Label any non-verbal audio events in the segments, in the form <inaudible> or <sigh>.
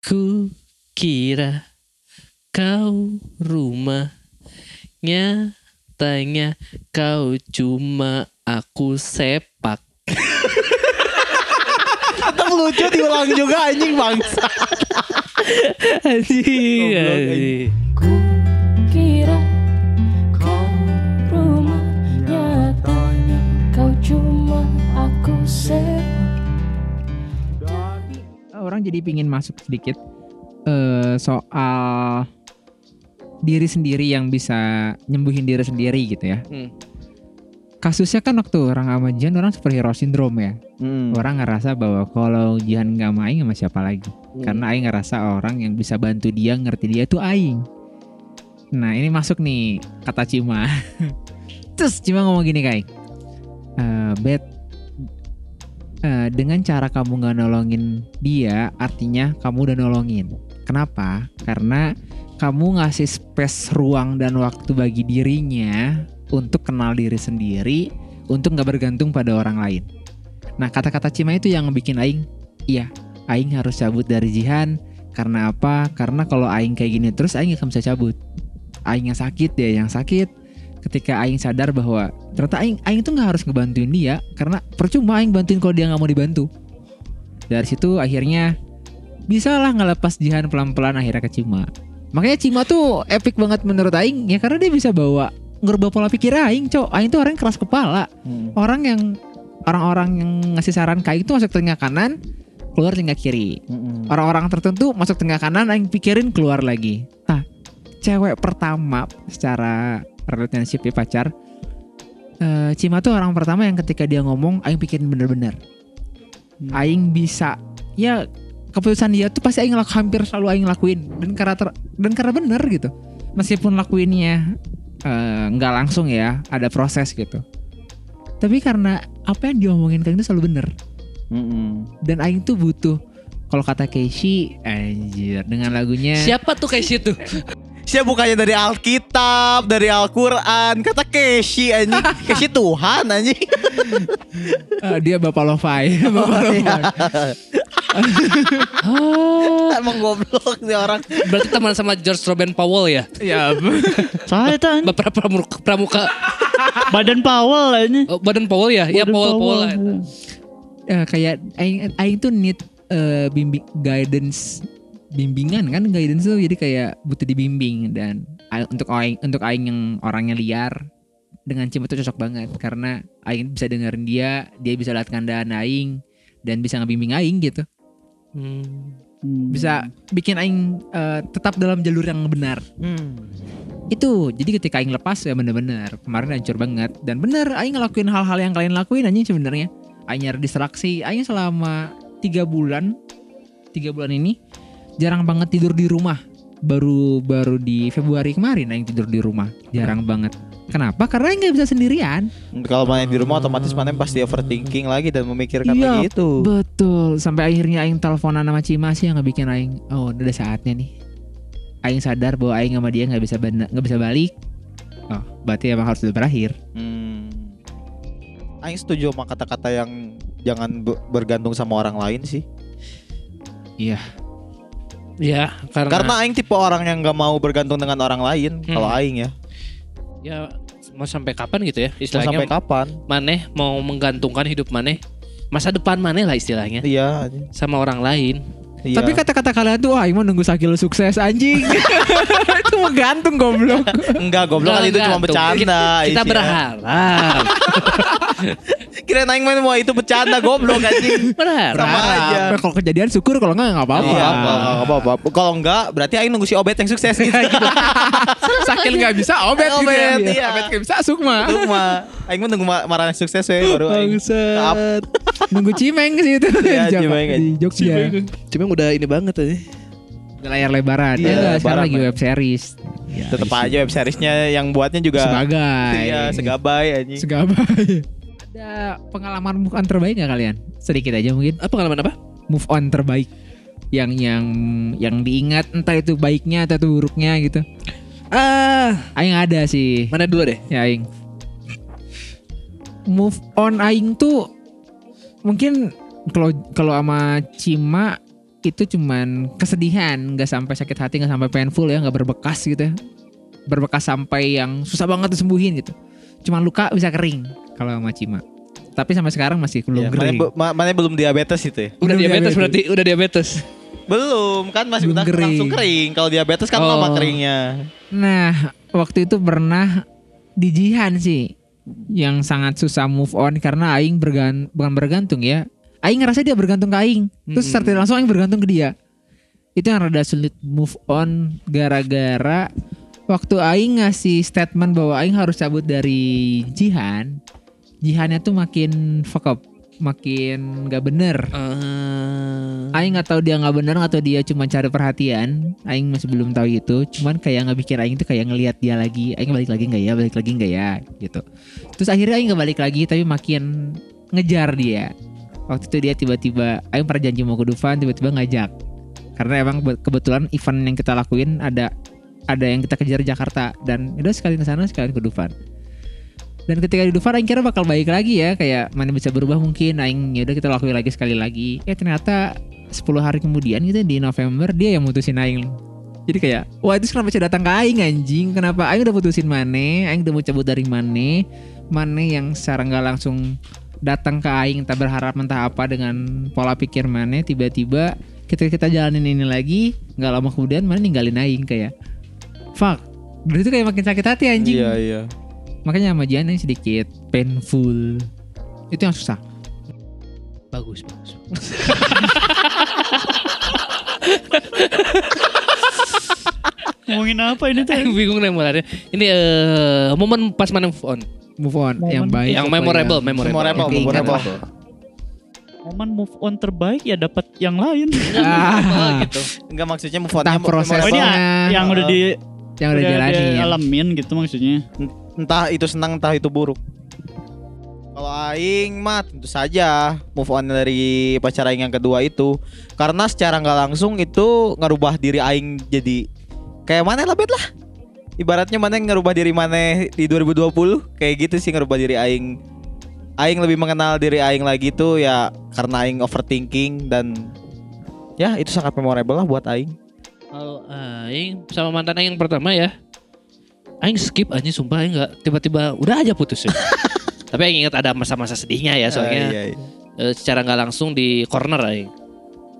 Ku kira kau rumah Nyatanya kau cuma aku sepak Tetap lucu diulang juga anjing bangsa. <laughs> Anjing, anjing. Orang jadi pingin masuk sedikit eh soal diri sendiri yang bisa nyembuhin diri sendiri gitu ya. Hmm. Kasusnya kan waktu orang sama Jihan orang superhero syndrome ya. Hmm. Orang ngerasa bahwa kalau Jihan nggak main sama siapa lagi. Karena Aing ngerasa orang yang bisa bantu dia ngerti dia itu Aing. Nah ini masuk nih kata Cima. <laughs> Terus Cima ngomong gini kayak, eh Bet, eh, dengan cara kamu nggak nolongin dia, artinya kamu udah nolongin. Kenapa? Karena kamu ngasih space ruang dan waktu bagi dirinya untuk kenal diri sendiri, untuk nggak bergantung pada orang lain. Nah kata-kata Cima itu yang bikin Aing, iya, Aing harus cabut dari Jihan. Karena apa? Karena kalau Aing kayak gini terus Aing gak bisa cabut. Aing yang sakit dia yang sakit. Ketika Aing sadar bahwa ternyata Aing Aing tuh nggak harus ngebantuin dia karena percuma Aing bantuin kalau dia nggak mau dibantu. Dari situ akhirnya bisa lah ngelepas Jihan pelan-pelan akhirnya ke Cima. Makanya Cima tuh epic banget menurut Aing ya karena dia bisa bawa ngerubah pola pikir Aing, cok. Aing tuh orang yang keras kepala Hmm. orang yang orang-orang yang ngasih saran kayak itu masuk telinga kanan keluar telinga kiri Hmm. orang-orang tertentu masuk telinga kanan yang pikirin keluar lagi nah cewek pertama secara relationship ya pacar eh, Cima tuh orang pertama yang ketika dia ngomong Aing pikirin bener-bener Hmm. Aing bisa ya keputusan dia tuh pasti Aing laku, hampir selalu Aing lakuin dan karena ter- dan karena bener gitu meskipun lakuinnya eh, nggak langsung ya ada proses gitu tapi karena apa yang diomongin kan itu selalu bener Hmm. dan Aing tuh butuh kalau kata Keishi anjir dengan lagunya Siapa tuh kayak situ? Saya bukannya dari Alkitab, dari Al-Quran, kata Keshi anjing. <laughs> Keshi Tuhan anjing. eh, dia bapak lo-fi <laughs> bapak lo-fi Oh, <laughs> Emang goblok nih orang. berarti teman sama George Robin Powell ya? ya Saya tan Bapak pramuka, pramuka badan Powell ini. oh, Badan Powell ya? Iya Badan Powell Powell. Eh, kayak Aing, Aing tuh need eh, bimbing guidance bimbingan kan guidance tuh? Jadi kayak butuh dibimbing dan untuk Aing untuk Aing yang orangnya liar dengan Cima tuh cocok banget. Karena Aing bisa dengerin dia dia bisa lihat kandaan Aing dan bisa ngebimbing Aing gitu. Hmm. bisa bikin Aing eh, tetap dalam jalur yang benar. Hmm. itu jadi ketika Aing lepas ya bener-bener kemarin hancur banget. Dan bener Aing ngelakuin hal-hal yang kalian lakuin anjing sebenarnya. Aing nyari distraksi Aing selama tiga bulan tiga bulan ini jarang banget tidur di rumah. Baru baru di Februari kemarin Aing tidur di rumah. Jarang banget. Kenapa? Karena nggak bisa sendirian. Kalau main di rumah otomatis mana pasti overthinking lagi dan memikirkan Iya, lagi itu. betul. Sampai akhirnya Aing teleponan sama Cima sih yang ngebikin Aing oh udah saatnya nih. Aing sadar bahwa Aing sama dia nggak bisa nggak bisa balik. Oh berarti emang harus udah berakhir. Hmm. Aing setuju sama kata-kata yang jangan be- bergantung sama orang lain sih. Ya, karena, Karena Aing tipe orang yang gak mau bergantung dengan orang lain. Hmm. Kalau Aing ya. ya mau sampai kapan gitu ya Mau istilahnya sampai kapan? maneh mau menggantungkan hidup maneh masa depan maneh lah istilahnya Iya. sama orang lain Iya. Tapi kata-kata kalian tuh ah mau nunggu Sakil sukses anjing. <laughs> itu menggantung goblok. enggak goblok kan itu cuma bercanda. Kita, kita isinya. berharap. <laughs> Kira Aing main mau itu bercanda goblok anjing. berharap. Sama aja. Kalau kejadian syukur kalau enggak enggak apa-apa. Iya, kalau apa-apa. Kalau enggak berarti Aing nunggu si Obet yang sukses gitu. <laughs> Sakil nggak bisa obet gitu ya. Obet, iya. Obet nggak bisa sukma. Mah Aing mah nunggu ma- marah sukses we baru Aing. Nunggu cimeng sih itu. Iya, Cimeng di Jogja. Cuma udah ini banget aja. Layar lebaran. Iya, ya enggak, sekarang lagi web series. Ya, Tetep isi- aja web seriesnya yang buatnya juga sebagai. Iya, segabay anjing. Segabai. Ada pengalaman move on terbaik nggak kalian? Sedikit aja mungkin. Apa pengalaman apa? Move on terbaik yang yang yang diingat entah itu baiknya atau itu buruknya gitu. Ah, Aing ada sih. mana dulu deh? Ya Aing. Move on Aing tuh mungkin kalau kalau sama Cima itu cuman kesedihan, nggak sampai sakit hati, nggak sampai painful ya, nggak berbekas gitu ya. Berbekas sampai yang susah banget disembuhin gitu. Cuman luka bisa kering kalau sama Cima. Tapi sampai sekarang masih belum mana, kering. bu- ma- mana belum diabetes itu ya? Udah Belum diabetes diabetes. berarti udah diabetes. Belum, kan masih Belum udah kering. langsung kering. Kalau diabetes kan Oh. lama keringnya. Nah, waktu itu pernah di Jihan sih yang sangat susah move on karena aing bergan bukan bergantung ya. Aing ngerasa dia bergantung ke aing. Terus Hmm. secara tidak langsung aing bergantung ke dia. Itu yang rada sulit move on gara-gara waktu aing ngasih statement bahwa aing harus cabut dari Jihan. Jihannya tuh makin fuck up, makin gak bener. Eh, Aing nggak tahu dia nggak bener atau dia cuma cari perhatian. Aing masih belum tahu itu. Cuman kayak nggak bikin Aing tuh kayak ngelihat dia lagi. Aing balik lagi nggak ya? Balik lagi nggak ya? Gitu. Terus akhirnya Aing nggak balik lagi, tapi makin ngejar dia. Waktu itu dia tiba-tiba, Aing pernah janji mau ke Dufan, tiba-tiba ngajak. Karena emang be- kebetulan event yang kita lakuin ada ada yang kita kejar Jakarta dan udah sekalian ke sana sekalian ke Dufan. Dan ketika di Dufan Aing kira bakal baik lagi ya. Kayak mana bisa berubah mungkin. Aing yaudah kita lakuin lagi sekali lagi. Ya ternyata 10 hari kemudian gitu di November Dia yang mutusin Aing. Jadi kayak Wah itu kenapa bisa datang ke Aing anjing? Kenapa Aing udah putusin Mane? Aing udah mau cabut dari Mane? Mane yang secara nggak langsung datang ke Aing Tak berharap entah apa dengan pola pikir Mane Tiba-tiba ketika kita jalanin ini lagi nggak lama kemudian Mane ninggalin Aing kayak Fuck. Itu kayak makin sakit hati anjing. Iya, iya. Makanya sama Jihan yang sedikit painful. Itu yang susah. bagus bagus. Ngomongin apa ini tuh? <laughs> Bingung nih mulanya. Ini eh, momen pas mana move on. Move on yang baik. yang memorable, memorable. Memorable, Yang memorable. lah. Momen move on terbaik ya dapat yang lain. <laughs> Ah, gitu. Enggak maksudnya move Entah on-nya proses- Oh ini ya, yang udah di yang udah jalani. alamin gitu maksudnya. Entah itu senang entah itu buruk. Kalau aing mah tentu saja move on dari pacar aing yang kedua itu karena secara nggak langsung itu ngerubah diri aing jadi kayak mana lah bet lah. Ibaratnya mana yang ngerubah diri mana di 2020 kayak gitu sih ngerubah diri aing. Aing lebih mengenal diri aing lagi tuh ya karena aing overthinking dan ya itu sangat memorable lah buat aing. Kalau aing sama mantan aing yang pertama ya. Aing skip aja sumpah aing enggak tiba-tiba udah aja putus ya. <laughs> Tapi aing ingat ada masa-masa sedihnya ya soalnya Ah, iya, iya. eh, secara nggak langsung di corner aing.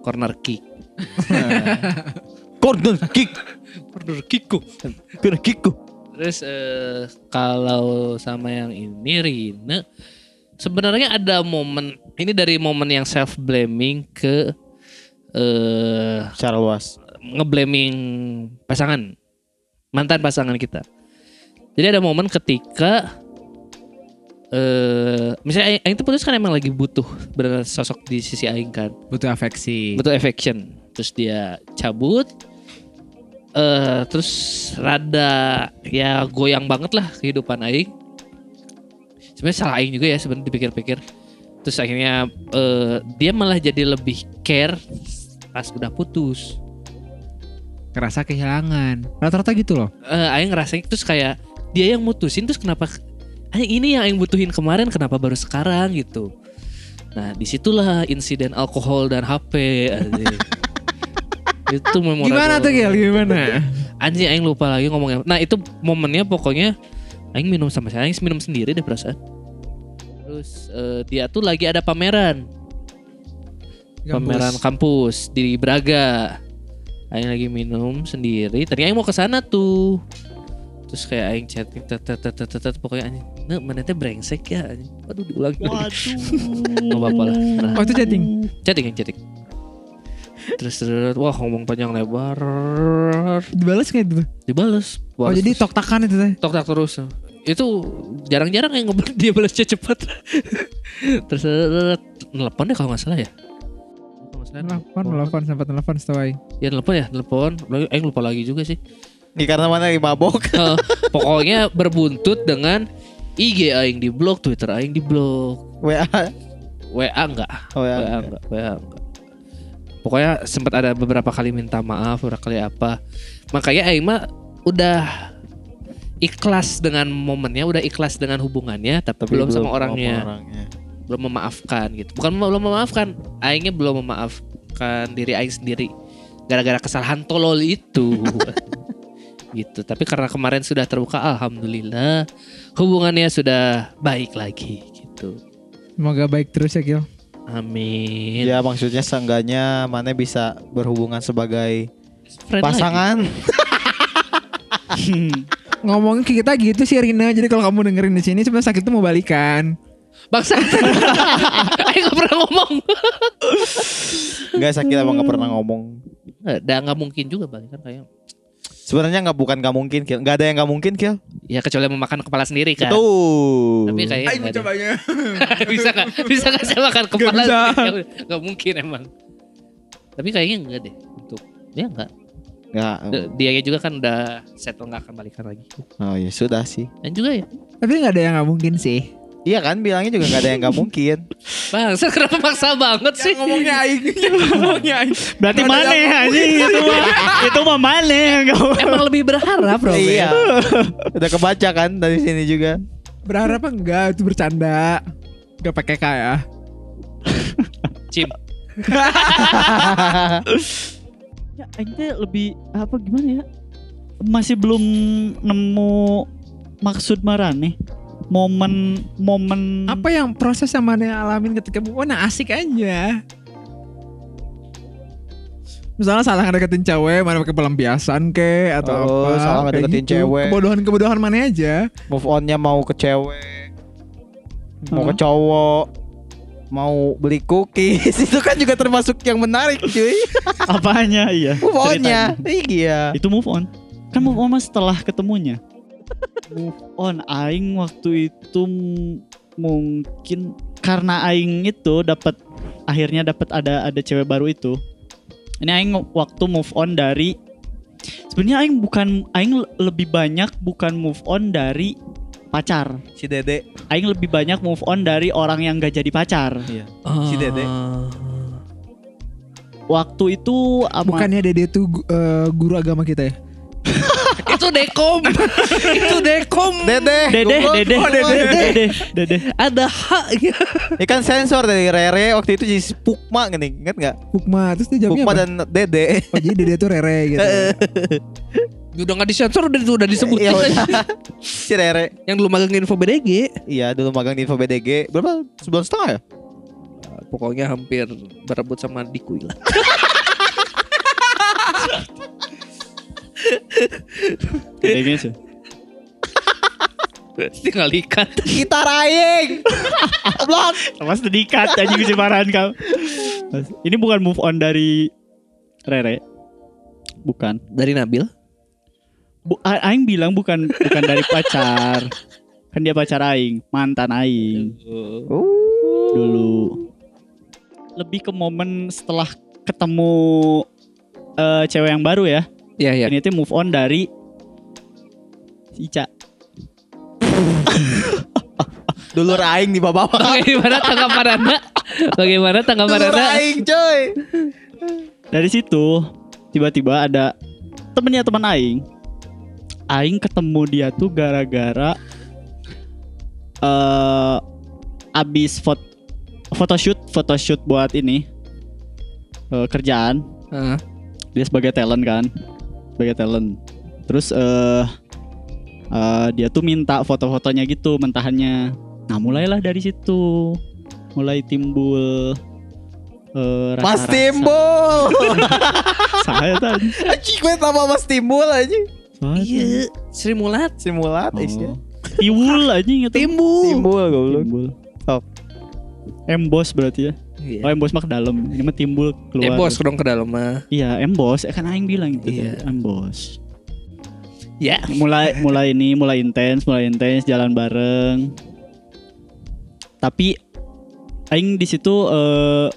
Corner kick. <laughs> Corner kick, Corner kickku. corner kickku. Terus eh, kalau sama yang ini Rina sebenarnya ada momen ini dari momen yang self blaming ke eh Secara luas. ngeblaming pasangan mantan pasangan kita. Jadi ada momen ketika eh misalnya Aing, Aing tuh putus kan emang lagi butuh benar sosok di sisi Aing kan. Butuh afeksi. Butuh affection. Terus dia cabut eh terus rada ya goyang banget lah kehidupan Aing. Sebenarnya salah Aing juga ya sebenarnya dipikir-pikir. Terus akhirnya eh dia malah jadi lebih care pas udah putus. Ngerasa kehilangan. Rata-rata gitu loh. eh Aing ngerasain terus kayak dia yang mutusin terus kenapa Aing ini yang Aing butuhin kemarin kenapa baru sekarang gitu. Nah di situlah insiden alkohol dan HP. <laughs> itu memorable. Gimana tuh Gil? Gimana? Anjing Aing lupa lagi ngomongnya. Nah itu momennya pokoknya Aing minum sama saya, Aing minum sendiri deh perasaan. Terus eh, dia tuh lagi ada pameran, pameran kampus di Braga. Aing lagi minum sendiri. Tadi Aing mau ke sana tuh. Terus kayak Aing chatting, tet, tet, tet, tet, tet, pokoknya Aing, nah mana teh brengsek ya. anjing." Waduh diulangi. Waduh. Gak apa-apa lah. Nah, Oh itu chatting. chatting yang chatting. Terus, terus wah ngomong panjang lebar, Dibalas kayak gitu. dibales. Oh Balas jadi terus. tok-takan itu teh. tok tak terus itu jarang-jarang yang ngebalas dia balasnya cepat terus nelpon deh kalau nggak salah ya Kalau nggak salah Telepon, telepon, sempat telepon setahu aing. ya nelpon ya nelpon Lagi- eh lupa lagi juga sih Ini karena mana lagi mabok. <laughs> Eh, pokoknya berbuntut dengan IG aing di blok Twitter aing di blok WA. WA enggak Oh ya. WA enggak WA enggak pokoknya sempat ada beberapa kali minta maaf beberapa kali apa makanya aing mah udah ikhlas dengan momennya udah ikhlas dengan hubungannya tapi, belum, sama orangnya belum memaafkan gitu bukan belum memaafkan aingnya belum memaafkan diri aing sendiri gara-gara kesalahan tolol itu. <laughs> gitu. Tapi karena kemarin sudah terbuka alhamdulillah hubungannya sudah baik lagi gitu. Semoga baik terus ya Gil. Amin. Ya maksudnya seenggaknya mana bisa berhubungan sebagai Friend pasangan. <laughs> Ngomongin ke kita gitu sih Rina. Jadi kalau kamu dengerin di sini sebenarnya sakit tuh mau balikan. Bangsa. <laughs> Aing gak pernah ngomong. Enggak sakit emang nggak pernah ngomong. Udah nggak mungkin juga balik kan kayak. Sebenarnya nggak bukan nggak mungkin Kil. Nggak ada yang nggak mungkin Kil. Ya kecuali memakan kepala sendiri kan. Tuh. Tapi kayaknya nggak ada. mencobanya. <laughs> bisa gak bisa gak saya makan kepala bisa. sendiri? Nggak mungkin emang tapi kayaknya enggak deh untuk ya enggak Nggak. dia juga kan udah settle nggak akan balikan lagi Oh ya sudah sih. dan juga ya Tapi nggak ada yang nggak mungkin sih. Iya kan bilangnya juga nggak ada yang nggak mungkin. <laughs> bang saya kenapa maksa banget sih ngomongnya <laughs> Aing. ngomongnya Aing. Berarti mana yang anjing itu mah. <laughs> itu mah mana yang emang lebih berharap bro iya. Udah kebaca kan dari sini juga. Berharap enggak itu bercanda. Gak pakai K ya. Cim Ya, aing teh lebih apa gimana ya? Masih belum nemu maksud marane. Momen momen Apa yang proses yang mana alamin ketika move on nah asik aja. Misalnya salah ngedeketin cewek, mana pakai pelampiasan ke atau Oh, apa? salah ngedeketin gitu. cewek. Kebodohan-kebodohan mana aja. Move onnya mau ke cewek, mau ke Hah? cowok, mau beli cookies <laughs> itu kan juga termasuk yang menarik cuy. apanya iya. Move onnya. Iya. Itu move on. Kan move on setelah ketemunya. Move on aing waktu itu mungkin karena aing itu dapat akhirnya dapat ada ada cewek baru itu. Ini aing waktu move on dari sebenarnya aing bukan aing le- lebih banyak bukan move on dari pacar. Si Dede. Aing lebih banyak move on dari orang yang gak jadi pacar. Iya. Si Dede. Waktu itu ama- Bukannya Dede tuh gu- eh, guru agama kita ya? Itu dekom itu dekom Dede. Dede, dede, Oh, dede, dede, dede. ada hak ya Ini kan sensor dari Rere waktu itu jadi Pukma gini, ingat nggak? Pukma terus dia jawabnya Pukma apa? dan Dede. Oh jadi Dede tuh Rere gitu. <laughs> udah nggak disensor udah udah disebut Iya, udah. <laughs> si Rere. yang dulu magang info BDG Iya, dulu magang di Info BDG. Berapa? Sebulan setengah ya? pokoknya hampir berebut sama Dikui lah <laughs> Gedenya sih. tinggal ikat Kita raing. Blok. Mas dedikat aja kecemaran kau. Ini bukan move on dari Rere. Bukan. dari Nabil Bu, A- Aing bilang bukan bukan dari pacar. Kan dia pacar Aing, mantan Aing dulu. Lebih ke momen setelah ketemu eh, cewek yang baru ya. Ya ya Ini tuh move on dari si Ica. <laughs> Dulu raing di bawah. bagaimana tanggapan anda bagaimana tanggapan Dulu anda raing, coy. Dari situ tiba-tiba ada temennya teman Aing. Aing ketemu dia tuh gara-gara eh abis foto photoshoot photoshoot buat ini eh, kerjaan. Heeh. Dia sebagai talent kan, sebagai talent. Terus eh eh, dia tuh minta foto-fotonya gitu mentahannya. Nah mulailah dari situ, mulai timbul eh, Mas rasa-rasa. Timbul. <laughs> Saya tadi. Anjing gue sama Mas Timbul aja. iya Sri Mulat Simulat Oh. isnya. Tiwul aja gitu. timbul Timbul goblok. Timbul. Sok. Embos berarti ya. Iya. Oh embos mah ke dalam. Ini mah timbul keluar. Eh bos dong ke dalam mah. Iya embos. Eh kan Aing bilang gitu. Iya. Embos. Ya. Mulai mulai ini mulai intens, mulai intens jalan bareng. Tapi Aing di situ eh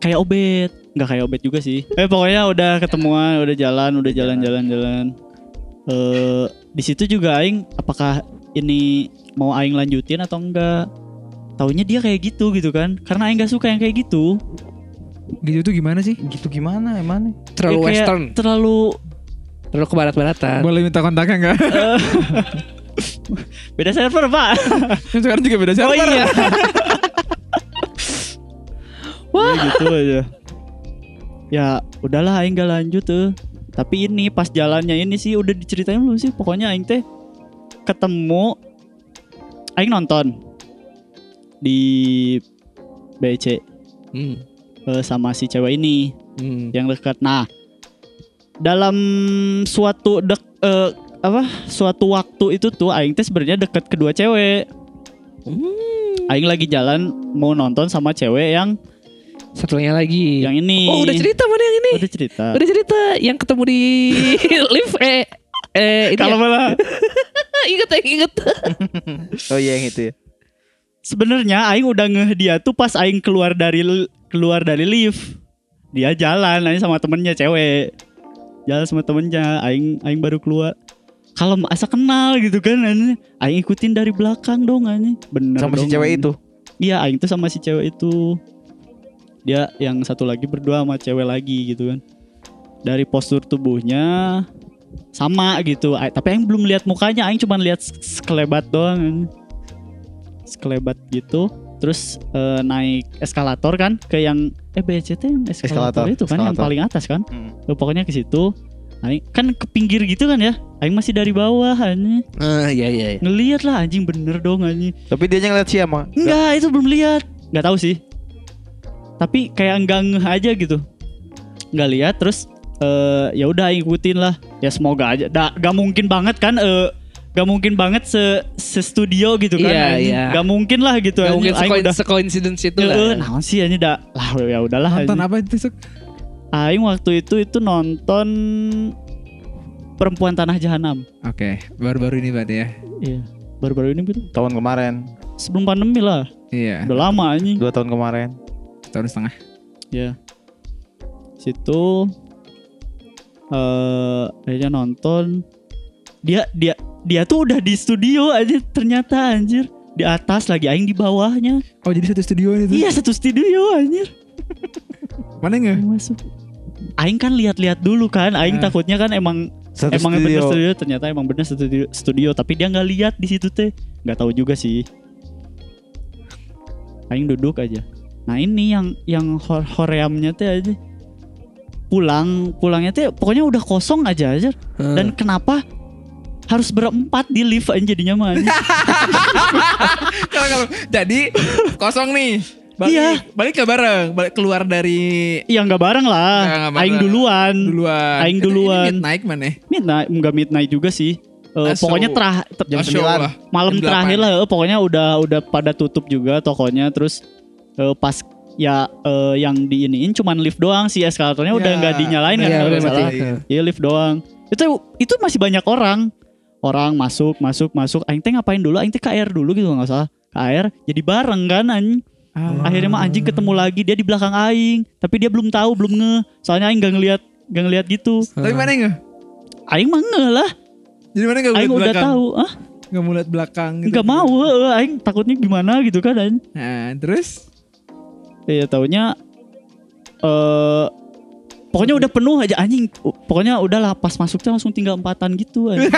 kayak obet, nggak kayak obet juga sih. Eh pokoknya udah ketemuan, udah jalan, udah jalan-jalan jalan. Eh di situ juga Aing apakah ini mau Aing lanjutin atau enggak? Taunya dia kayak gitu gitu kan? Karena Aing gak suka yang kayak gitu. Gitu tuh gimana sih? Gitu gimana emang? Terlalu Ya, kayak western, Terlalu terlalu ke barat-baratan. Boleh minta kontaknya nggak? <laughs> beda server pak. Yang sekarang juga beda Oh server. iya. <laughs> Wah gitu aja. ya udahlah aing gak lanjut tuh tapi ini pas jalannya ini sih udah diceritain belum sih pokoknya aing teh ketemu aing nonton di BC Hmm. eh, sama si cewek ini Hmm. yang dekat. Nah, dalam suatu dek eh, apa? Suatu waktu itu tuh aing teh sebenarnya deket kedua cewek. Hmm. Aing lagi jalan mau nonton sama cewek yang Satunya lagi. yang ini. Oh udah cerita mana yang ini? Udah cerita. Udah cerita yang ketemu di <laughs> lift eh eh ini Kalau ya? malah inget ya inget. Oh iya yang itu ya. Sebenarnya aing udah ngeh dia tuh pas aing keluar dari keluar dari lift. Dia jalan aing sama temennya cewek. Jalan sama temennya, aing aing baru keluar. Kalau asa kenal gitu kan. Aing ikutin dari belakang dong anjing. Bener Sama si dong, cewek anjing. itu. Iya, aing tuh sama si cewek itu. Dia yang satu lagi berdua sama cewek lagi gitu kan. Dari postur tubuhnya sama gitu. A- Tapi aing belum lihat mukanya, aing cuma lihat sekelebat doang. Sekelebat gitu. Terus eh, naik eskalator kan ke yang eh BCT yang eskalator, Eskalator, itu kan yang eskalator. paling atas kan. Hmm. Eh, pokoknya ke situ. Aing kan ke pinggir gitu kan ya. Aing masih dari bawah anjing. Ah iya iya. iya. Ngeliat lah anjing bener dong anjing. Tapi dia ngeliat siapa? Enggak, itu belum lihat. Enggak tahu sih. Tapi kayak enggak ngeh aja gitu. Enggak lihat terus eh ya udah ikutin lah. Ya semoga aja. Da, gak mungkin banget kan eh gak mungkin banget se, se studio gitu kan. Iya, anjing. iya. Gak mungkin lah gitu. Gak mungkin Aing sekoin- udah secoincidence itu eh, lah. naon sih ini dah lah ya udahlah Nonton apa itu Suk? Aing waktu itu itu nonton Perempuan Tanah Jahanam. Oke, baru-baru ini berarti ya. Iya. Baru-baru ini gitu. Tahun kemarin, Sebelum pandemi lah. Iya, Udah lama anjing. dua tahun kemarin. tahun setengah. Ya. Situ eh akhirnya nonton. Dia dia dia tuh udah di studio aja ternyata anjir. Di atas lagi aing di bawahnya. Oh, jadi satu studio itu. Iya satu studio anjir. Mana nggak? Masuk. Aing kan lihat-lihat dulu kan. Aing Ah. takutnya kan emang Satu emang bener studio. studio ternyata emang bener studio, studio tapi dia nggak lihat di situ teh. Nggak tahu juga sih. Aing duduk aja. Nah ini yang yang hor horeamnya teh aja pulang pulangnya teh pokoknya udah kosong aja aja Hmm. dan kenapa harus berempat di lift aja jadinya mah <laughs> jadi kosong nih. Balik, Iya. balik ke bareng, balik keluar dari Iya nggak bareng lah Nggak, nggak bareng. aing duluan duluan. Aing Itu duluan. Ini midnight mana? midnight nggak midnight juga sih Eh, so- pokoknya terah ter- Jam Oh, show 9. lah. malam Jam terakhir 8. lah eh, pokoknya udah udah pada tutup juga tokonya terus eh, pas ya eh, yang diiniin cuman lift doang sih eskalatornya udah Ya, nggak dinyalain kan kalau udah mati. salah iya lift doang itu itu masih banyak orang orang masuk masuk masuk aing teh ngapain dulu aing teh KR dulu gitu nggak salah KR jadi bareng kan anjing Ah. akhirnya mah anjing ketemu lagi dia di belakang aing tapi dia belum tahu belum nge soalnya aing gak ngeliat gak ngeliat gitu Tapi mana nggak? aing mah nge lah Jadi mana nggak aing udah belakang? tahu ah Nggak mau lihat belakang. gitu. nggak mau eh, aing takutnya gimana gitu kan anjing Nah, terus? Iya taunya eh pokoknya udah penuh aja anjing. Pokoknya udah lah pas masuknya langsung tinggal empatan gitu anjing.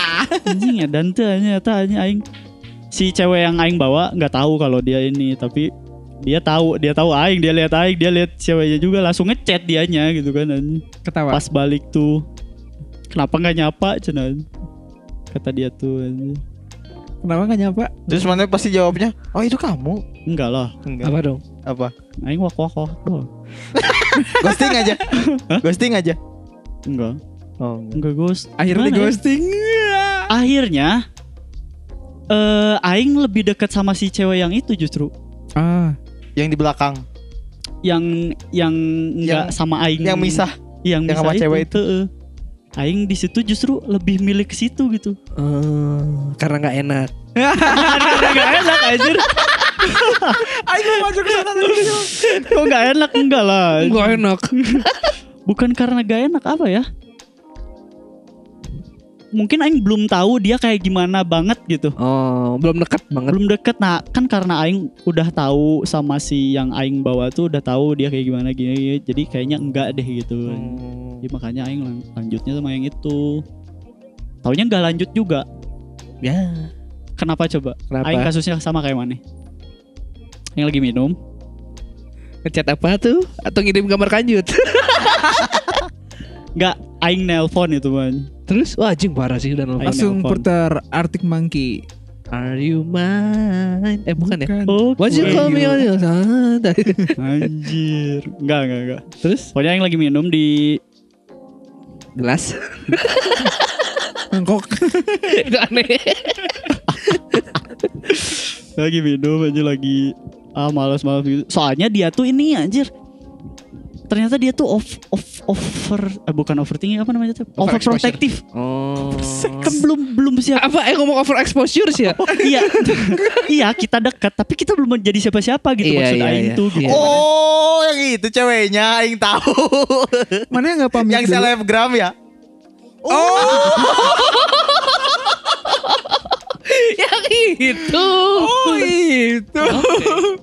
<laughs> anjing ya dan tuh anjing aing si cewek yang aing bawa nggak tahu kalau dia ini tapi dia tahu dia tahu aing dia lihat aing dia lihat ceweknya juga langsung ngechat dianya gitu kan anjing. Ketawa. Pas balik tuh kenapa nggak nyapa cenah kata dia tuh anjing. Kenapa nggak nyapa? Terus mana pasti jawabnya, oh itu kamu. Enggak lah, Enggak. Apa dong? Apa? aing wak wak wak doang. <laughs> Ghosting aja. Ghosting aja. Enggak, Oh, enggak. enggak ghost. Akhirnya Gimana ya? ghosting. akhirnya eh aing lebih dekat sama si cewek yang itu justru Ah. Yang di belakang, yang yang enggak Yang- sama aing yang misah. yang, yang misah sama cewek itu heeh. aing di situ justru lebih milik situ gitu Eh, karena nggak enak. <laughs> karena gak enak anjir Ayo masuk ke sana kok gak enak enggak lah Nggak enak. <laughs> bukan karena gak enak apa ya mungkin aing belum tahu dia kayak gimana banget gitu Oh, belum dekat banget. belum deket nah kan karena aing udah tahu sama si yang aing bawa tuh udah tahu dia kayak gimana gini, gini. jadi kayaknya enggak deh gitu Hmm. jadi makanya aing lanjutnya sama yang itu taunya nggak lanjut juga Ya. kenapa coba Kenapa? aing kasusnya sama kayak mana yang lagi minum Ngechat apa tuh? Atau ngirim gambar kanjut? <laughs> Nggak, aing nelpon itu man. Terus wah anjing parah sih udah nelfon. Langsung nelpon. putar Arctic Monkey. Are you mine? Eh bukan, ya? Oh, What's you call me on your side? Anjir. Enggak, enggak, enggak. Terus Pokoknya yang lagi minum di Gelas. <laughs> Mangkok. Gak <laughs> aneh. lagi minum aja lagi ah malas-malas gitu. Soalnya dia tuh ini anjir. Ternyata dia tuh off off over eh, bukan overthinking apa namanya tuh? Overexposure. Overprotective. Oh. Kan belum belum siap. Apa eh ngomong over exposure sih ya? <laughs> iya. <laughs> iya, kita dekat tapi kita belum jadi siapa-siapa gitu Iya, maksud iya, aing iya. tuh gitu. Iya. Oh, yang itu ceweknya aing tahu. Mana yang nggak pamit yang dulu? selebgram ya? <laughs> <laughs> Yang itu. Oh itu.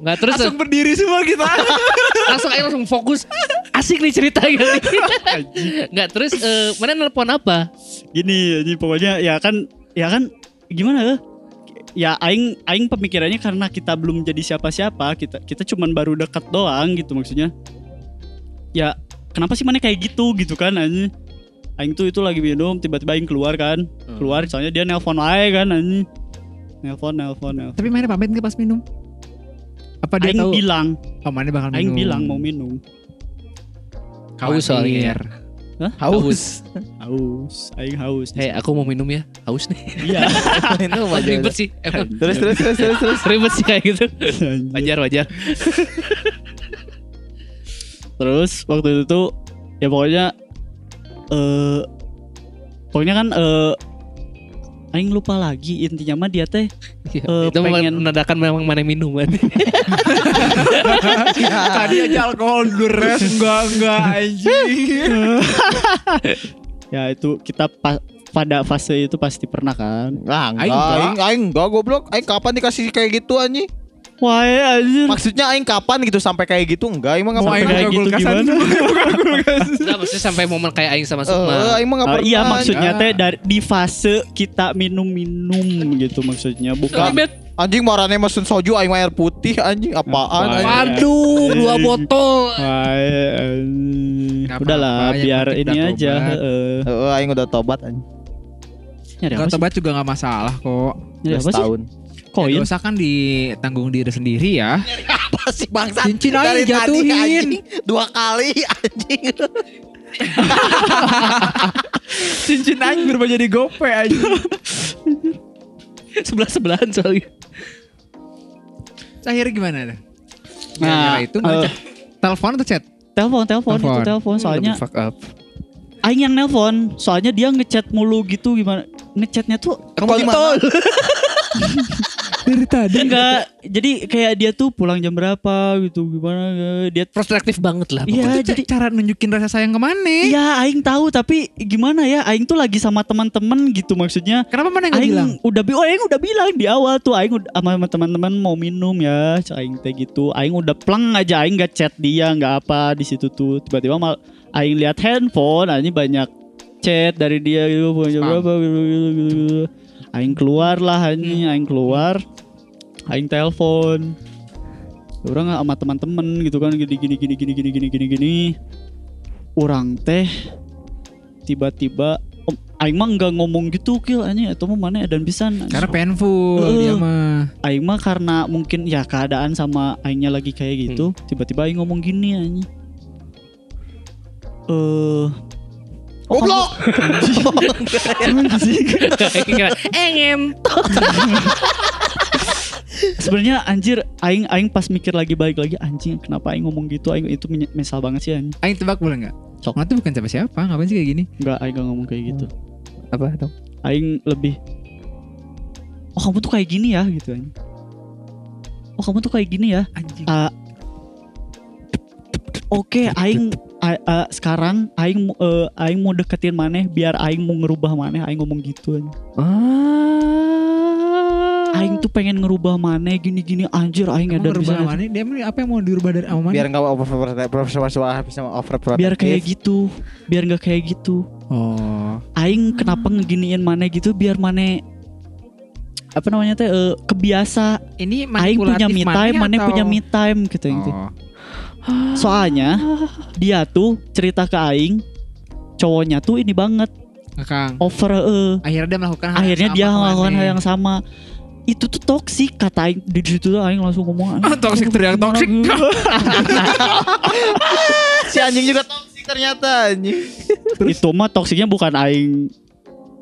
Nggak terus Langsung berdiri semua kita. <laughs> langsung ayo langsung fokus. Asik nih cerita gitu. <laughs> Nggak terus eh, mana nelpon apa? Gini, jadi pokoknya ya kan ya kan gimana ya? Ya aing aing pemikirannya karena kita belum jadi siapa-siapa, kita kita cuman baru dekat doang gitu maksudnya. Ya kenapa sih mana kayak gitu gitu kan anjing. Aing tuh itu lagi minum tiba-tiba aing keluar kan. Keluar soalnya dia nelpon aja kan anjing. Nelpon nelpon nelpon. Tapi mana pamit nggak pas minum? Apa dia Aing tahu? bilang, Oh, mana bakal minum? aing bilang mau minum. Haus soalnya. Haus. Haus, aing haus. Hei aku mau minum ya. Haus nih. Iya. <laughs> Minum <laughs> aja Ribet sih. Emang Terus terus terus terus terus. ribet sih kayak gitu. <laughs> Wajar wajar. Terus waktu itu tuh ya pokoknya eh pokoknya kan eh aing lupa lagi intinya mah dia teh Eh, itu pengen- menandakan memang mana minum kan. <laughs> Tadi aja alkohol dures enggak enggak anjing. <laughs> ya itu kita pa- pada fase itu pasti pernah kan. Enggak, Aing enggak. aing, aing enggak goblok. Aing kapan dikasih kayak gitu anjing? Wah ya anjir. Maksudnya aing kapan gitu sampai kayak gitu? Enggak, aing mah enggak pernah. kayak gitu gimana? <laughs> Enggak maksudnya sampai momen kayak aing sama Eh, Sukma. aing mah enggak Ah, pernah. iya maksudnya Enggak. teh dari di fase kita minum-minum gitu maksudnya bukan Anjing marane mesen soju aing air putih anjing apaan. Waduh, dua botol. Nggak udahlah yang biar ini aja heeh. Heeh, aing udah tobat anjing. Nyari apa Kalau sih? tobat juga nggak masalah kok. Nyari Udah apa sih? Koin. Ya, dosa kan ditanggung diri sendiri ya. Apa sih bangsa? Cincin tadi, jatuhin. anjing. Dua kali anjing. <laughs> Cincin aing berubah jadi gope aja. <laughs> Sebelah sebelahan soalnya. Akhirnya gimana? dah? Nah, Gara-gara itu chat. telepon atau chat? Telepon, telepon, itu Telepon. telepon. Soalnya fuck up. Aing yang nelpon, soalnya dia ngechat mulu gitu gimana? Ngechatnya tuh Kamu di mana? <laughs> Dari tadi. enggak. Jadi kayak dia tuh pulang jam berapa gitu gimana? Dia Prospektif banget lah. Iya, jadi ca- cara nunjukin rasa sayang ke mana? Iya, aing tahu tapi gimana ya? Aing tuh lagi sama teman-teman gitu maksudnya. Kenapa mana nggak Aing bilang? udah bi- oh aing udah bilang di awal tuh aing udah sama sama teman-teman mau minum ya, aing teh gitu. Aing udah pleng aja aing nggak chat dia, nggak apa di situ tuh. Tiba-tiba mal aing lihat handphone, ini banyak chat dari dia gitu, jam Spam. berapa gitu, gitu, gitu, gitu. Aing keluar lah ini, aing keluar. Aing telepon. Orang sama teman-teman gitu kan gini gini gini gini gini gini gini gini. Orang teh tiba-tiba Om, Aing mah nggak ngomong gitu kill anjing atau mah mana dan bisa Karena painful dia mah. Aing mah karena mungkin ya keadaan sama Aingnya lagi kayak gitu tiba-tiba Aing ngomong gini anjing eh Oh, Goblok. ngentot. Sebenarnya anjir aing aing pas mikir lagi balik lagi anjing kenapa aing ngomong gitu aing itu menyesal banget sih anjing. Aing tebak boleh nggak? Sok. Tuh bukan siapa-siapa. Ngapain sih kayak gini? Enggak aing gak ngomong kayak gitu. Apa dong? Aing lebih Oh kamu tuh kayak gini ya gitu anjing. Oh kamu tuh kayak gini ya. Anjing. Ah, Oke, aing a- a- sekarang aing eh, aing mau deketin maneh biar aing mau ngerubah maneh, aing ngomong gitu anjing. Ah. Aing tuh pengen ngerubah maneh gini-gini anjir aing ada ngerubah bisa mana? Dia emang apa yang mau dirubah dari sama? Biar enggak over over over biar kayak gitu, biar nggak kayak gitu. Oh. Aing kenapa ngeginiin maneh gitu biar maneh apa namanya teh eh, kebiasa Ini Aing punya me time, maneh punya me time gitu gitu. Oh. Soalnya dia tuh cerita ke Aing cowoknya tuh ini banget Kang. over eh. Akhirnya dia melakukan hal akhirnya yang dia sama melakukan kemarin. hal yang sama itu tuh toksik kata aing di situ tuh aing langsung ngomong Ah, toksik teriak toksik. <laughs> Si anjing juga toksik ternyata anjing. itu mah toksiknya bukan aing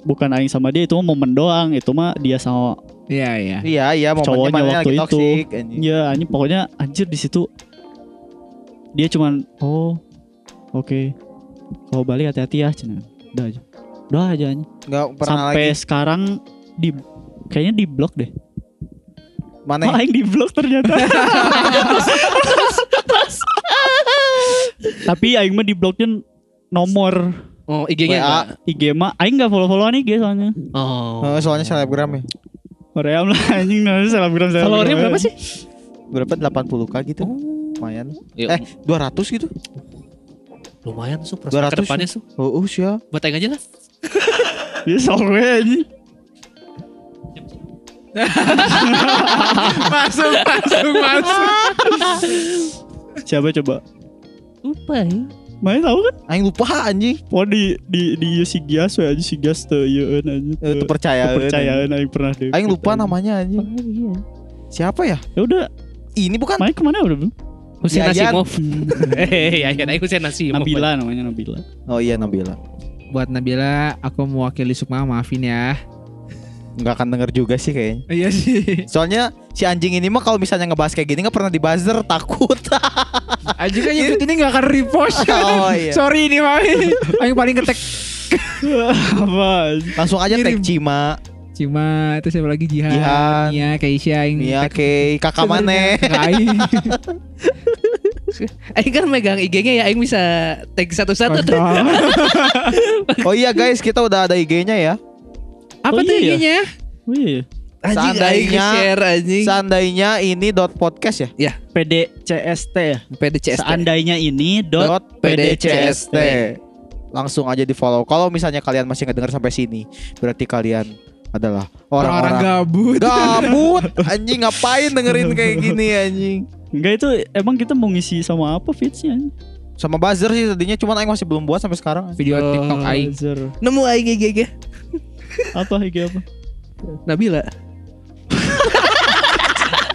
bukan aing sama dia itu mah momen doang itu mah dia sama Iya iya. Iya iya momennya Cowoknya waktu itu. toksik anjing. ya anjing pokoknya anjir di situ dia cuman oh oke kalau balik hati-hati ya cina udah aja udah aja. Enggak pernah sampai lagi. sekarang di kayaknya di blok deh Mana? Oh, aing di blok ternyata <laughs> tapi aing mah di bloknya nomor Oh, IG-nya enggak? IG mah aing gak follow-followan IG soalnya Oh. Oh, soalnya selebgram ya. Korea lah anjing namanya selebgram selebgram Followernya berapa sih? Berapa 80k gitu. Lumayan. Ya, Eh, 200 gitu. lumayan su 200 prospek ke depannya su. Oh, uh, siap. Buat aja lah. <laughs> Ya we anjing. <laughs> masuk masuk masuk. Siapa coba? Lupa ya. Main tahu kan? Aing lupa anjing. Oh di di di si Gias we anjing si Gias teu yeun anjing. Eh, Itu percaya. kepercayaan aing pernah deh. Aing lupa namanya anjing. Siapa ya? Ya udah, Ini bukan main ke mana udah belum? Husein Yayan. Nasimov. <laughs> Eh, Yayan aing Husein Nasimov. Nabila namanya Nabila. Oh iya Nabila. Buat Nabila, aku mewakili Sukma maafin ya. Nggak akan denger juga sih kayaknya. Iya sih. Soalnya si anjing ini mah kalau misalnya ngebahas kayak gini nggak pernah di buzzer takut. Aja kan YouTube ini gak akan repost. <laughs> Oh, iya. Sorry ini mah. Yang paling ketek Apa? Langsung aja tag. Cima, Cima itu siapa lagi Jihan, Jihan. Mia, Keisha yang Mia, Kay, kakak <laughs> mana? Kakak Aing. Kan megang IG-nya ya aing bisa tag satu-satu tuh. <laughs> Oh iya guys, kita udah ada IG-nya ya. Apa Oh tuh iya. IG-nya? Oh iya. Anjing Seandainya- share anjing. Seandainya ini dot podcast ya. PDCST ya. PDCST. Seandainya ini dot Dot PDCST. Langsung aja di follow. Kalau misalnya kalian masih nggak dengar sampai sini, berarti kalian adalah Orang-orang gabut. gabut. <laughs> Anjing ngapain dengerin kayak gini anjing? Enggak itu emang kita mau ngisi sama apa fitsnya? Sama buzzer sih tadinya cuman aing masih belum buat sampai sekarang. Video TikTok Aing. Buzzer. Nemu aing IG Apa IG apa? Nabila.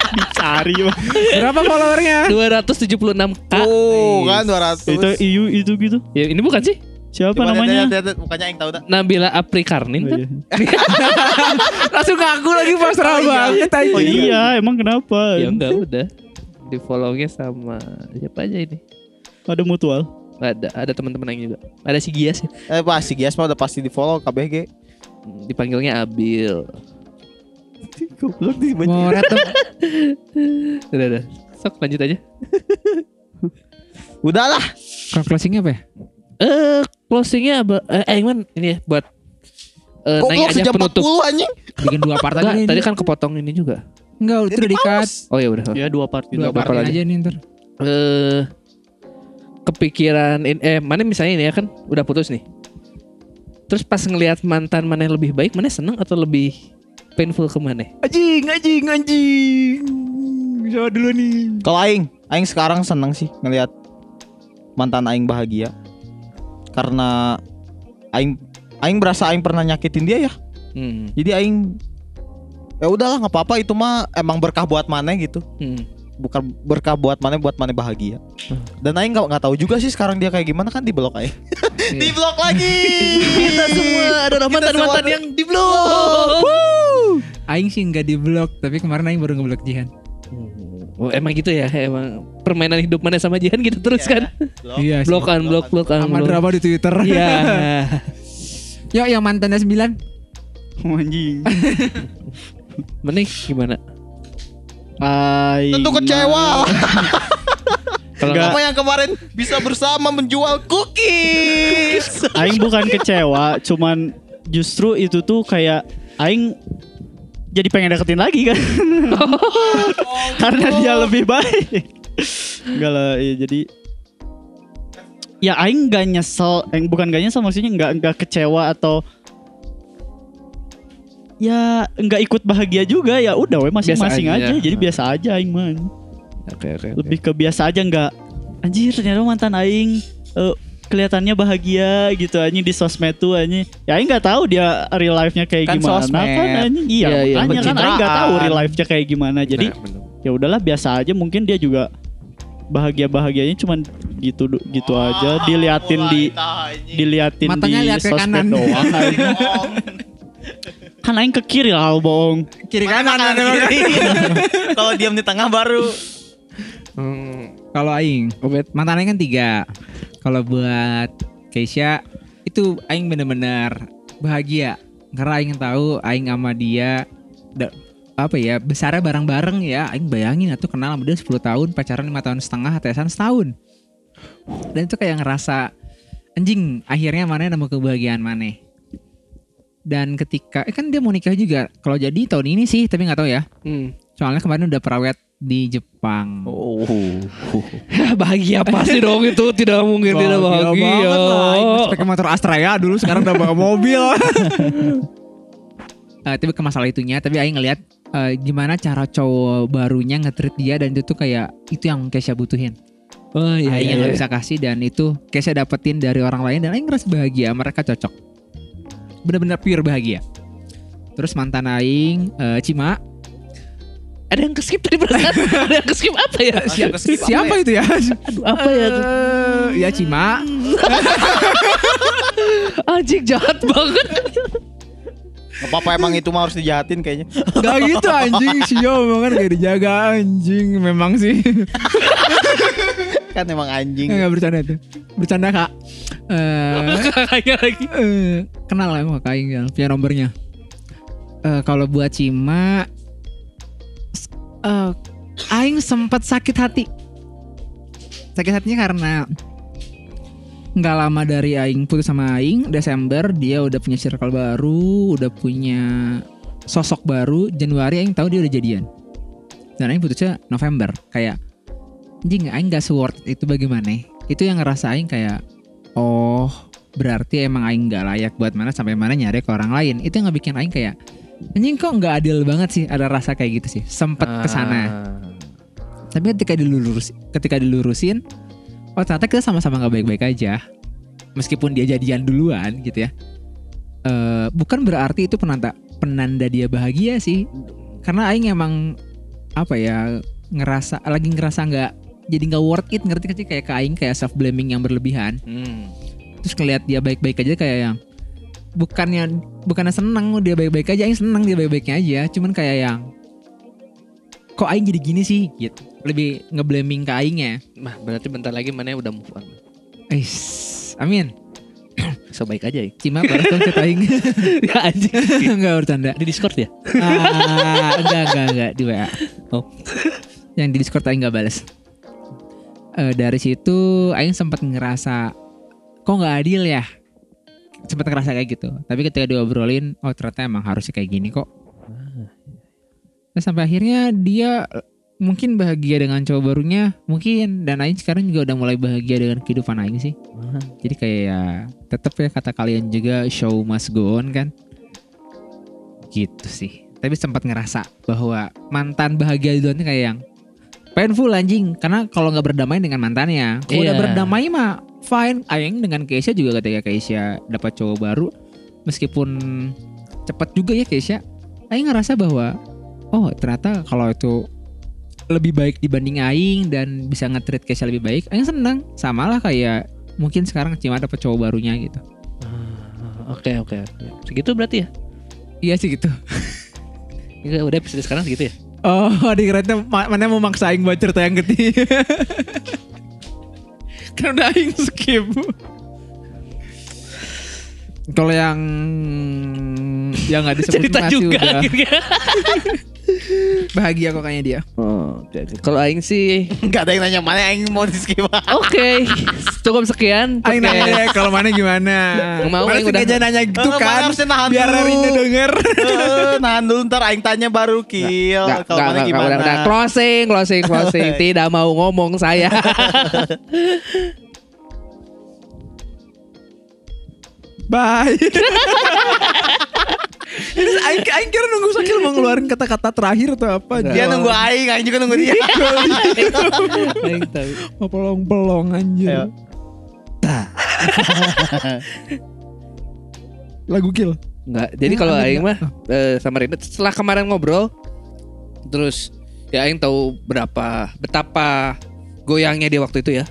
Dicari Bang. Berapa followernya? 276k. Oh, kan 200. Itu iu itu gitu. Ya, ini bukan sih? Siapa Coba namanya? lihat, lihat, lihat. Mukanya aing tahu dah. Nabila Apri Karnin Oh, kan? iya. <laughs> Langsung ngaku lagi pasrah Oh, iya. banget anjing. Oh iya, emang kenapa? Ya enggak udah. Di follow-nya sama siapa aja ini? Ada mutual. Ada ada teman-teman yang juga. Ada si Gias ya. Eh pasti Gias mah udah pasti di follow KBG. Dipanggilnya Abil. <laughs> Goblok di Mau red tuh. <laughs> Udah udah. Sok lanjut aja. Udahlah. Kalau closingnya apa ya? Eh closingnya apa? Eh Aiman ini ya buat eh Goblok nanya aja sejam penutup. 40 anjing. Bikin dua part aja nih. tadi kan kepotong ini juga. Enggak, itu udah di-cut. Oh ya udah. Ya dua part gitu. Dua apa part lagi? aja nih ntar. Eh kepikiran in, eh mana misalnya ini ya kan udah putus nih. Terus pas ngelihat mantan mana yang lebih baik, mana seneng atau lebih painful ke mana? Anjing, anjing, anjing. Siapa dulu nih? Kalau aing, aing sekarang seneng sih ngelihat mantan aing bahagia. Karena aing aing berasa aing pernah nyakitin dia ya. Hmm. Jadi aing ya udahlah nggak apa-apa itu mah emang berkah buat mana gitu. hmm. Bukan berkah buat mana buat mana bahagia. Dan aing nggak nggak tahu juga sih sekarang dia kayak gimana kan <laughs> di blok aing. di blok lagi. Kita semua adalah Kita mantan-mantan yang di blok. Aing sih enggak di blok, tapi kemarin Aing baru ngeblok Jihan. Oh, emang gitu ya, emang permainan hidup mana sama Jihan gitu terus kan? Iya sih. Blokan, blok, Sama blok. drama di Twitter. Iya. <laughs> Yuk yang mantannya 9 Oh, anjing. <laughs> Mending gimana? Aing Tentu kecewa. <laughs> Kalau. Apa yang kemarin bisa bersama menjual cookies. Aing bukan kecewa, cuman justru itu tuh kayak Aing jadi pengen deketin lagi kan. <laughs> Karena dia lebih baik. Enggak lah, ya jadi ya Aing gak nyesel, eh, bukan gak nyesel maksudnya nggak nggak kecewa atau ya nggak ikut bahagia juga ya udah we masing-masing aja. aja. jadi biasa aja Aing man Oke, oke. oke. lebih ke biasa aja nggak anjir ternyata mantan Aing eh, kelihatannya bahagia gitu anjing di sosmed tuh anjing. Ya aing nggak tahu dia real life-nya kayak Kan gimana sosmed. kan anjing. Iya, Iya, iya, makanya kan aing nggak tahu real life-nya kayak gimana. Jadi Nah, ya udahlah biasa aja mungkin dia juga bahagia bahagianya cuman gitu gitu aja diliatin di diliatin Matanya di lihat ke sosmed kanan. doang kan aing ke kiri lah bohong Kiri kanan. <laughs> Kalau diam di tengah baru. Hmm, Kalau Aing, mantannya kan tiga. Kalau buat Keisha itu Aing bener-bener bahagia. Karena Aing tahu Aing sama dia apa ya besarnya bareng-bareng ya. Aing bayangin atau kenal sama dia 10 tahun pacaran lima tahun setengah tesan setahun. Dan itu kayak ngerasa anjing akhirnya mana nemu kebahagiaan mana. Dan ketika eh kan dia mau nikah juga. Kalau jadi tahun ini sih tapi nggak tahu ya. Hmm. Soalnya kemarin udah perawet di Jepang Oh. <laughs> bahagia pasti dong itu tidak mungkin tidak bahagia. banget pakai motor Astra ya dulu sekarang udah bawa mobil. <laughs> Eh, tapi ke masalah itunya, tapi Aing ngeliat eh, gimana cara cowok barunya nge-treat dia dan itu tuh kayak itu yang Kesha butuhin. Oh iya, Aing iya, yang iya. bisa kasih dan itu Kesha dapetin dari orang lain dan Aing ngerasa bahagia, mereka cocok. Bener-bener pure bahagia. Terus mantan Aing, eh, Cima, Ada yang keskip tadi perasaan. Ada yang keskip apa ya? Yang keskip apa siapa itu ya? Aduh, apa ya? tuh? Eh, ya Cima, <laughs> Anjing jahat banget. Gak apa-apa emang itu mah harus dijahatin kayaknya. Gak gitu anjing Sio memang kan gak dijaga anjing Memang sih Kan emang anjing. Gak bercanda tuh Bercanda kak Eh, Kakaknya lagi. eh, Kenal lah sama kak Aing ya, Punya nomornya Eh, Kalau buat Cima eh, Aing sempat sakit hati. Sakit hatinya karena nggak lama dari Aing putus sama Aing Desember dia udah punya circle baru udah punya sosok baru. Januari Aing tahu dia udah jadian. Dan Aing putusnya November kayak anjing Aing gak se-worth it itu bagaimana? Itu yang ngerasa Aing kayak oh berarti emang Aing gak layak buat mana sampai mana nyari ke orang lain. Itu yang bikin Aing kayak anjing kok nggak adil banget sih ada rasa kayak gitu sih. Sempet ke sana. Tapi ketika dilurus ketika dilurusin oh ternyata kita sama-sama nggak baik-baik aja. Meskipun dia jadian duluan gitu ya. Eh bukan berarti itu penanda penanda dia bahagia sih. Karena Aing emang apa ya ngerasa lagi ngerasa nggak jadi nggak worth it. Ngerti sih? Kayak ke Aing kayak self blaming yang berlebihan. Hmm. terus ngeliat dia baik-baik aja kayak yang bukannya bukannya seneng dia baik-baik aja. Aing seneng dia baik-baiknya aja. Cuman kayak yang kok Aing jadi gini sih? Gitu. Lebih ngeblaming ke Aingnya Mah berarti bentar lagi mana udah move on. Eish, amin. <clears throat> So baik aja ya. Cima balas dong chat Aing. <laughs> Ya anjing. <laughs> Enggak bercanda. Di Discord ya? ah, Enggak enggak enggak. Di WA Oh. Yang di Discord Aing gak balas Eh, Dari situ Aing sempat ngerasa Kok nggak adil ya Sempat ngerasa kayak gitu. Tapi ketika diobrolin Oh ternyata emang harusnya kayak gini kok. Terus sampai akhirnya dia mungkin bahagia dengan cowok barunya mungkin. Dan Aing sekarang juga udah mulai bahagia dengan kehidupan Aing sih. Jadi kayak ya tetap ya kata kalian juga show must go on kan? Gitu sih. Tapi sempat ngerasa bahwa mantan bahagia duluan kayak yang painful anjing karena kalau nggak berdamai dengan mantannya kalau udah Iya. berdamai mah fine Aing dengan Keisha juga ketika Keisha dapat cowok baru meskipun cepat juga ya Keisha Aing ngerasa bahwa oh ternyata kalau itu lebih baik dibanding Aing dan bisa nge-treat Keisha lebih baik Aing seneng sama lah kayak mungkin sekarang Cima dapat cowok barunya gitu Ah, Oke oke. Segitu berarti ya? iya sih gitu Ya, udah episode sekarang segitu ya? Oh <laughs> dikirain ma- mana mau maksa Aing buat cerita yang ketiga kan udah Aing skip. Kalau yang yang nggak <laughs> disebut Cerita juga udah. <laughs> <laughs> bahagia kok kayaknya dia Oh. Kalau Aing sih <laughs> Gak ada yang nanya mana yang mau di skip. <laughs> Oke, cukup sekian. Aing nanya deh kalau mana gimana Mau, Mana Aing udah- nanya gitu mana kan harusnya nahan biar dulu. Rina denger Eh, Nahan dulu ntar aing tanya baru kill. Nggak, Kalau nggak, mana nggak, gimana? udah, udah. Closing, closing, closing. Tidak mau ngomong saya. Bye. Ini Aing, Aing kira nunggu Sakil mau ngeluarin kata-kata terakhir atau apa. Dia nunggu aing, aing juga nunggu dia. <laughs> Aing tahu. Pelong-pelong anjir. <laughs> Lagu kill. Enggak. Jadi kalau aing mah eh, sama Rina setelah kemarin ngobrol terus ya aing tahu berapa betapa goyangnya dia waktu itu ya.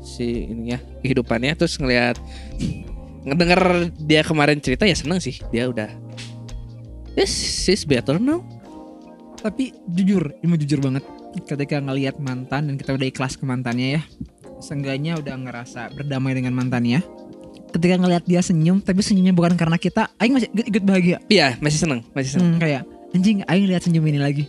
Si ininya kehidupannya terus ngelihat ngedenger dia kemarin cerita ya seneng sih. Dia udah Yes, she's better now. Tapi jujur, ini jujur banget. Ketika ngelihat mantan dan kita udah ikhlas ke mantannya ya. Seenggaknya udah ngerasa berdamai dengan mantannya. Ketika ngelihat dia senyum, tapi senyumnya bukan karena kita, aing masih ikut, ikut bahagia. Iya, masih seneng, masih seneng. Hmm, kayak anjing, aing lihat senyum ini lagi.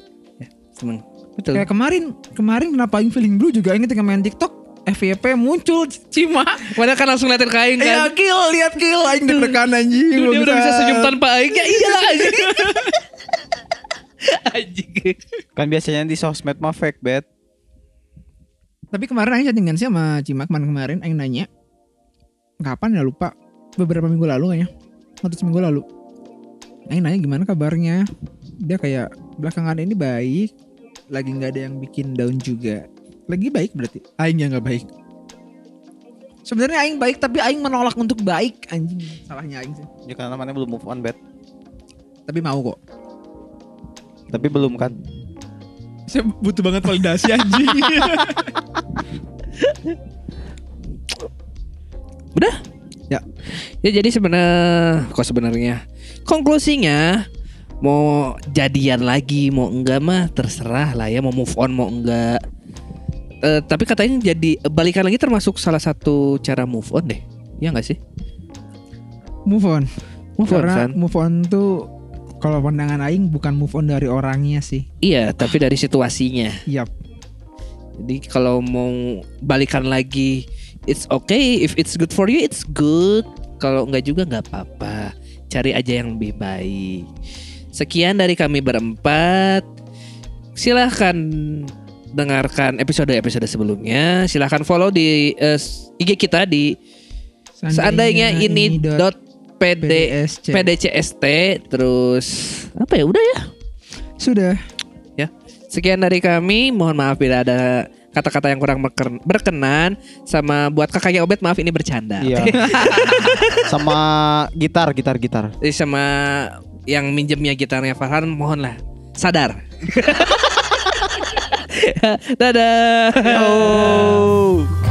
Seneng. Betul. Kayak kemarin, kemarin kenapa aing feeling blue juga aing ketika main TikTok FYP muncul Cima. Padahal kan langsung liatin ke aing Iya, kan. kill, lihat kill aing deg-degan anjing. Dia udah bisa senyum tanpa aing. Ya iyalah anjing. <laughs> anjing. Kan biasanya di sosmed mah fake bet. Tapi kemarin Aing chattingan sih sama Cima kemarin-kemarin Aing nanya Kapan ya lupa Beberapa minggu lalu kayaknya Atau seminggu lalu Aing nanya gimana kabarnya Dia kayak belakangan ini baik Lagi nggak ada yang bikin down juga Lagi baik berarti Aing yang nggak baik Sebenarnya Aing baik tapi Aing menolak untuk baik Anjing salahnya Aing sih Ya karena mana belum move on bet. Tapi mau kok Tapi belum kan. Saya butuh banget validasi anjing <laughs> Udah? Ya. Ya jadi sebenarnya kok sebenarnya konklusinya mau jadian lagi mau enggak mah terserah lah ya mau move on mau enggak. Eh, tapi katanya jadi balikan lagi termasuk salah satu cara move on deh. Ya enggak sih? Move on Move on Karena kan? move on tuh Kalau pandangan Aing bukan move on dari orangnya sih Iya, tapi dari situasinya. Yap Jadi kalau mau balikan lagi it's okay if it's good for you it's good. Kalau enggak juga enggak apa-apa. Cari aja yang lebih baik. Sekian dari kami berempat. Silahkan dengarkan episode-episode sebelumnya. Silahkan follow di eh, IG kita di seandainya ini dot pd PDSC. pdcst terus apa ya udah ya Sudah Sekian dari kami. Mohon maaf bila ada kata-kata yang kurang berken- berkenan. Sama buat kakaknya Obet maaf ini bercanda. Iya. <laughs> Sama gitar, gitar, gitar. Eh, Sama yang minjemnya gitarnya Farhan mohonlah sadar. <laughs> <laughs> Dadah. Oh.